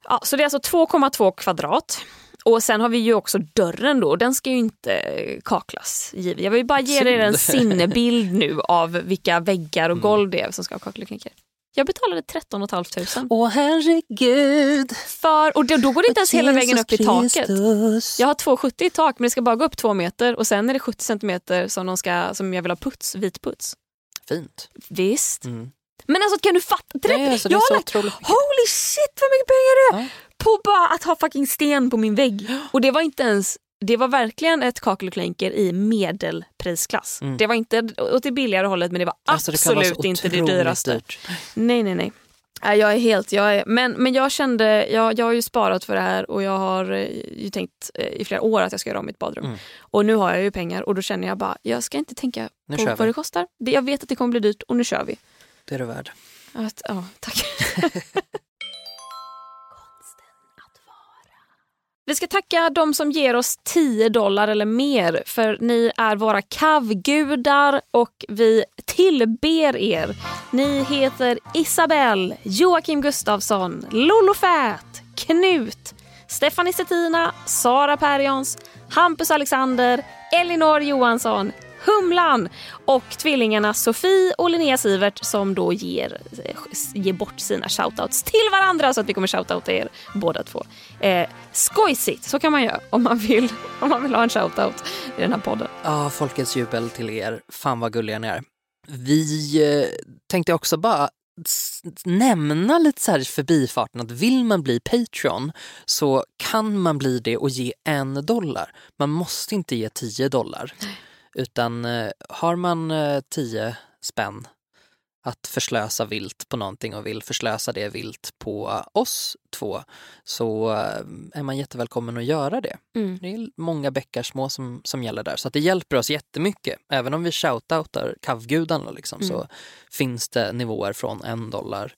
Ja, så det är alltså 2,2 kvadrat. Och sen har vi ju också dörren då, den ska ju inte eh, kaklas. Jag vill bara ge er en sinnebild nu av vilka väggar och
Mm.
golv det är som ska ha kakel och klinker. Jag betalade 13 500
Åh herregud.
för, och då, då går det inte ens hela vägen upp i taket. Jag har 2,70 i tak men det ska bara gå upp två meter och sen är det 70 centimeter som, de ska, som jag vill ha puts, vit puts.
Fint.
Visst.
Mm.
Men alltså kan du fatta?
Nej, alltså, det
jag
är
har
så
lagt. Holy shit vad mycket pengar det är!
Ja.
På bara att ha fucking sten på min vägg. Och det var inte ens det var verkligen ett kakel och klinker i medelprisklass.
Mm.
Det var inte åt det billigare hållet men det var
Alltså, det
absolut inte det dyraste.
dyrt.
Nej nej nej. Jag är helt, jag är, men, men jag kände, jag, jag har ju sparat för det här och jag har eh, ju tänkt eh, i flera år att jag ska göra om mitt badrum.
Mm.
Och nu har jag ju pengar och då känner jag bara, jag ska inte tänka
Nu
på vad
vi.
det kostar. Det, jag vet att det kommer bli dyrt och nu kör vi.
Det är du värd.
Att, ja, tack. Vi ska tacka de som ger oss 10 dollar eller mer för ni är våra kavgudar och vi tillber er. Ni heter Isabelle, Joakim Gustafsson, Lollo Fät, Knut, Stefanie Stettina, Sara Perjons, Hampus Alexander, Elinor Johansson, Humlan och tvillingarna Sofie och Linnea Sivert som då ger, eh, ger bort sina shoutouts till varandra så att vi kommer shoutouta er båda två. Eh, skojsigt, så kan man göra om man vill, om man vill ha en shoutout i den här podden.
Ja, folkets jubel till er. Fan vad gulliga ni är. Vi eh, tänkte också bara nämna lite så här i förbifarten att vill man bli Patreon så kan man bli det och ge en dollar. Man måste inte ge tio dollar. Utan eh, har man eh, tio spänn att förslösa vilt på någonting och vill förslösa det vilt på oss två så eh, är man jättevälkommen att göra det.
Mm.
Det är många bäckar små som, som gäller där så att det hjälper oss jättemycket. Även om vi shoutoutar kavgudarna liksom, så
Mm.
finns det nivåer från en dollar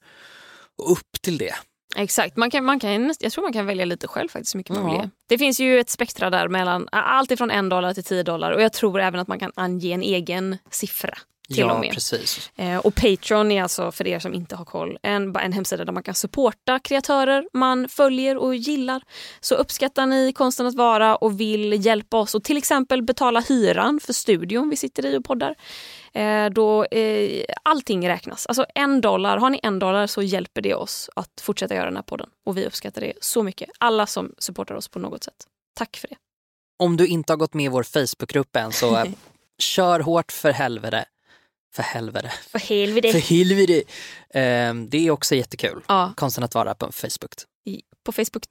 och upp till det.
Exakt, man kan, man kan, jag tror man kan välja lite själv faktiskt hur mycket man vill ge. Det finns ju ett spektra där mellan allt ifrån en dollar till 10 dollar och jag tror även att man kan ange en egen siffra. Till
ja,
och med.
precis.
Eh, och Patreon är alltså, för er som inte har koll, en, en hemsida där man kan supporta kreatörer man följer och gillar. Så uppskattar ni konsten att vara och vill hjälpa oss och till exempel betala hyran för studion vi sitter i och poddar. Eh, då eh, allting räknas. Alltså en dollar, har ni en dollar så hjälper det oss att fortsätta göra den här podden. Och vi uppskattar det så mycket. Alla som supportar oss på något sätt. Tack för det.
Om du inte har gått med i vår Facebookgrupp än så eh, kör hårt för helvete. För helvete.
För helvete.
För helvete. Eh, det är också jättekul.
Ja,
Konsten att vara på Facebook.
i- på Facebook.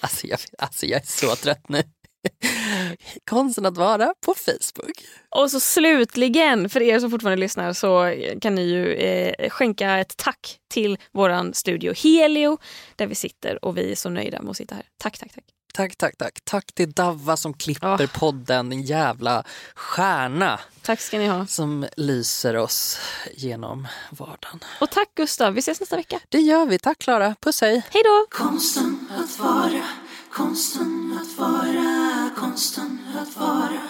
Alltså jag, alltså jag är så trött nu. Konsten att vara på Facebook.
Och så slutligen, för er som fortfarande lyssnar, så kan ni ju eh, skänka ett tack till våran studio Helio, där vi sitter och vi är så nöjda med att sitta här. Tack, tack, tack.
Tack, tack, tack. Tack till Davva som klipper
Ja.
podden, en jävla stjärna
Tack ska ni ha.
som lyser oss genom vardagen.
Och tack Gustav, vi ses nästa vecka.
Det gör vi. Tack Klara. Puss hej.
Hej då!
Konsten att vara, konsten att vara, konsten att vara,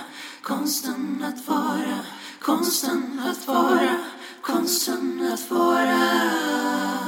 konsten att vara, konsten att vara, konsten att vara.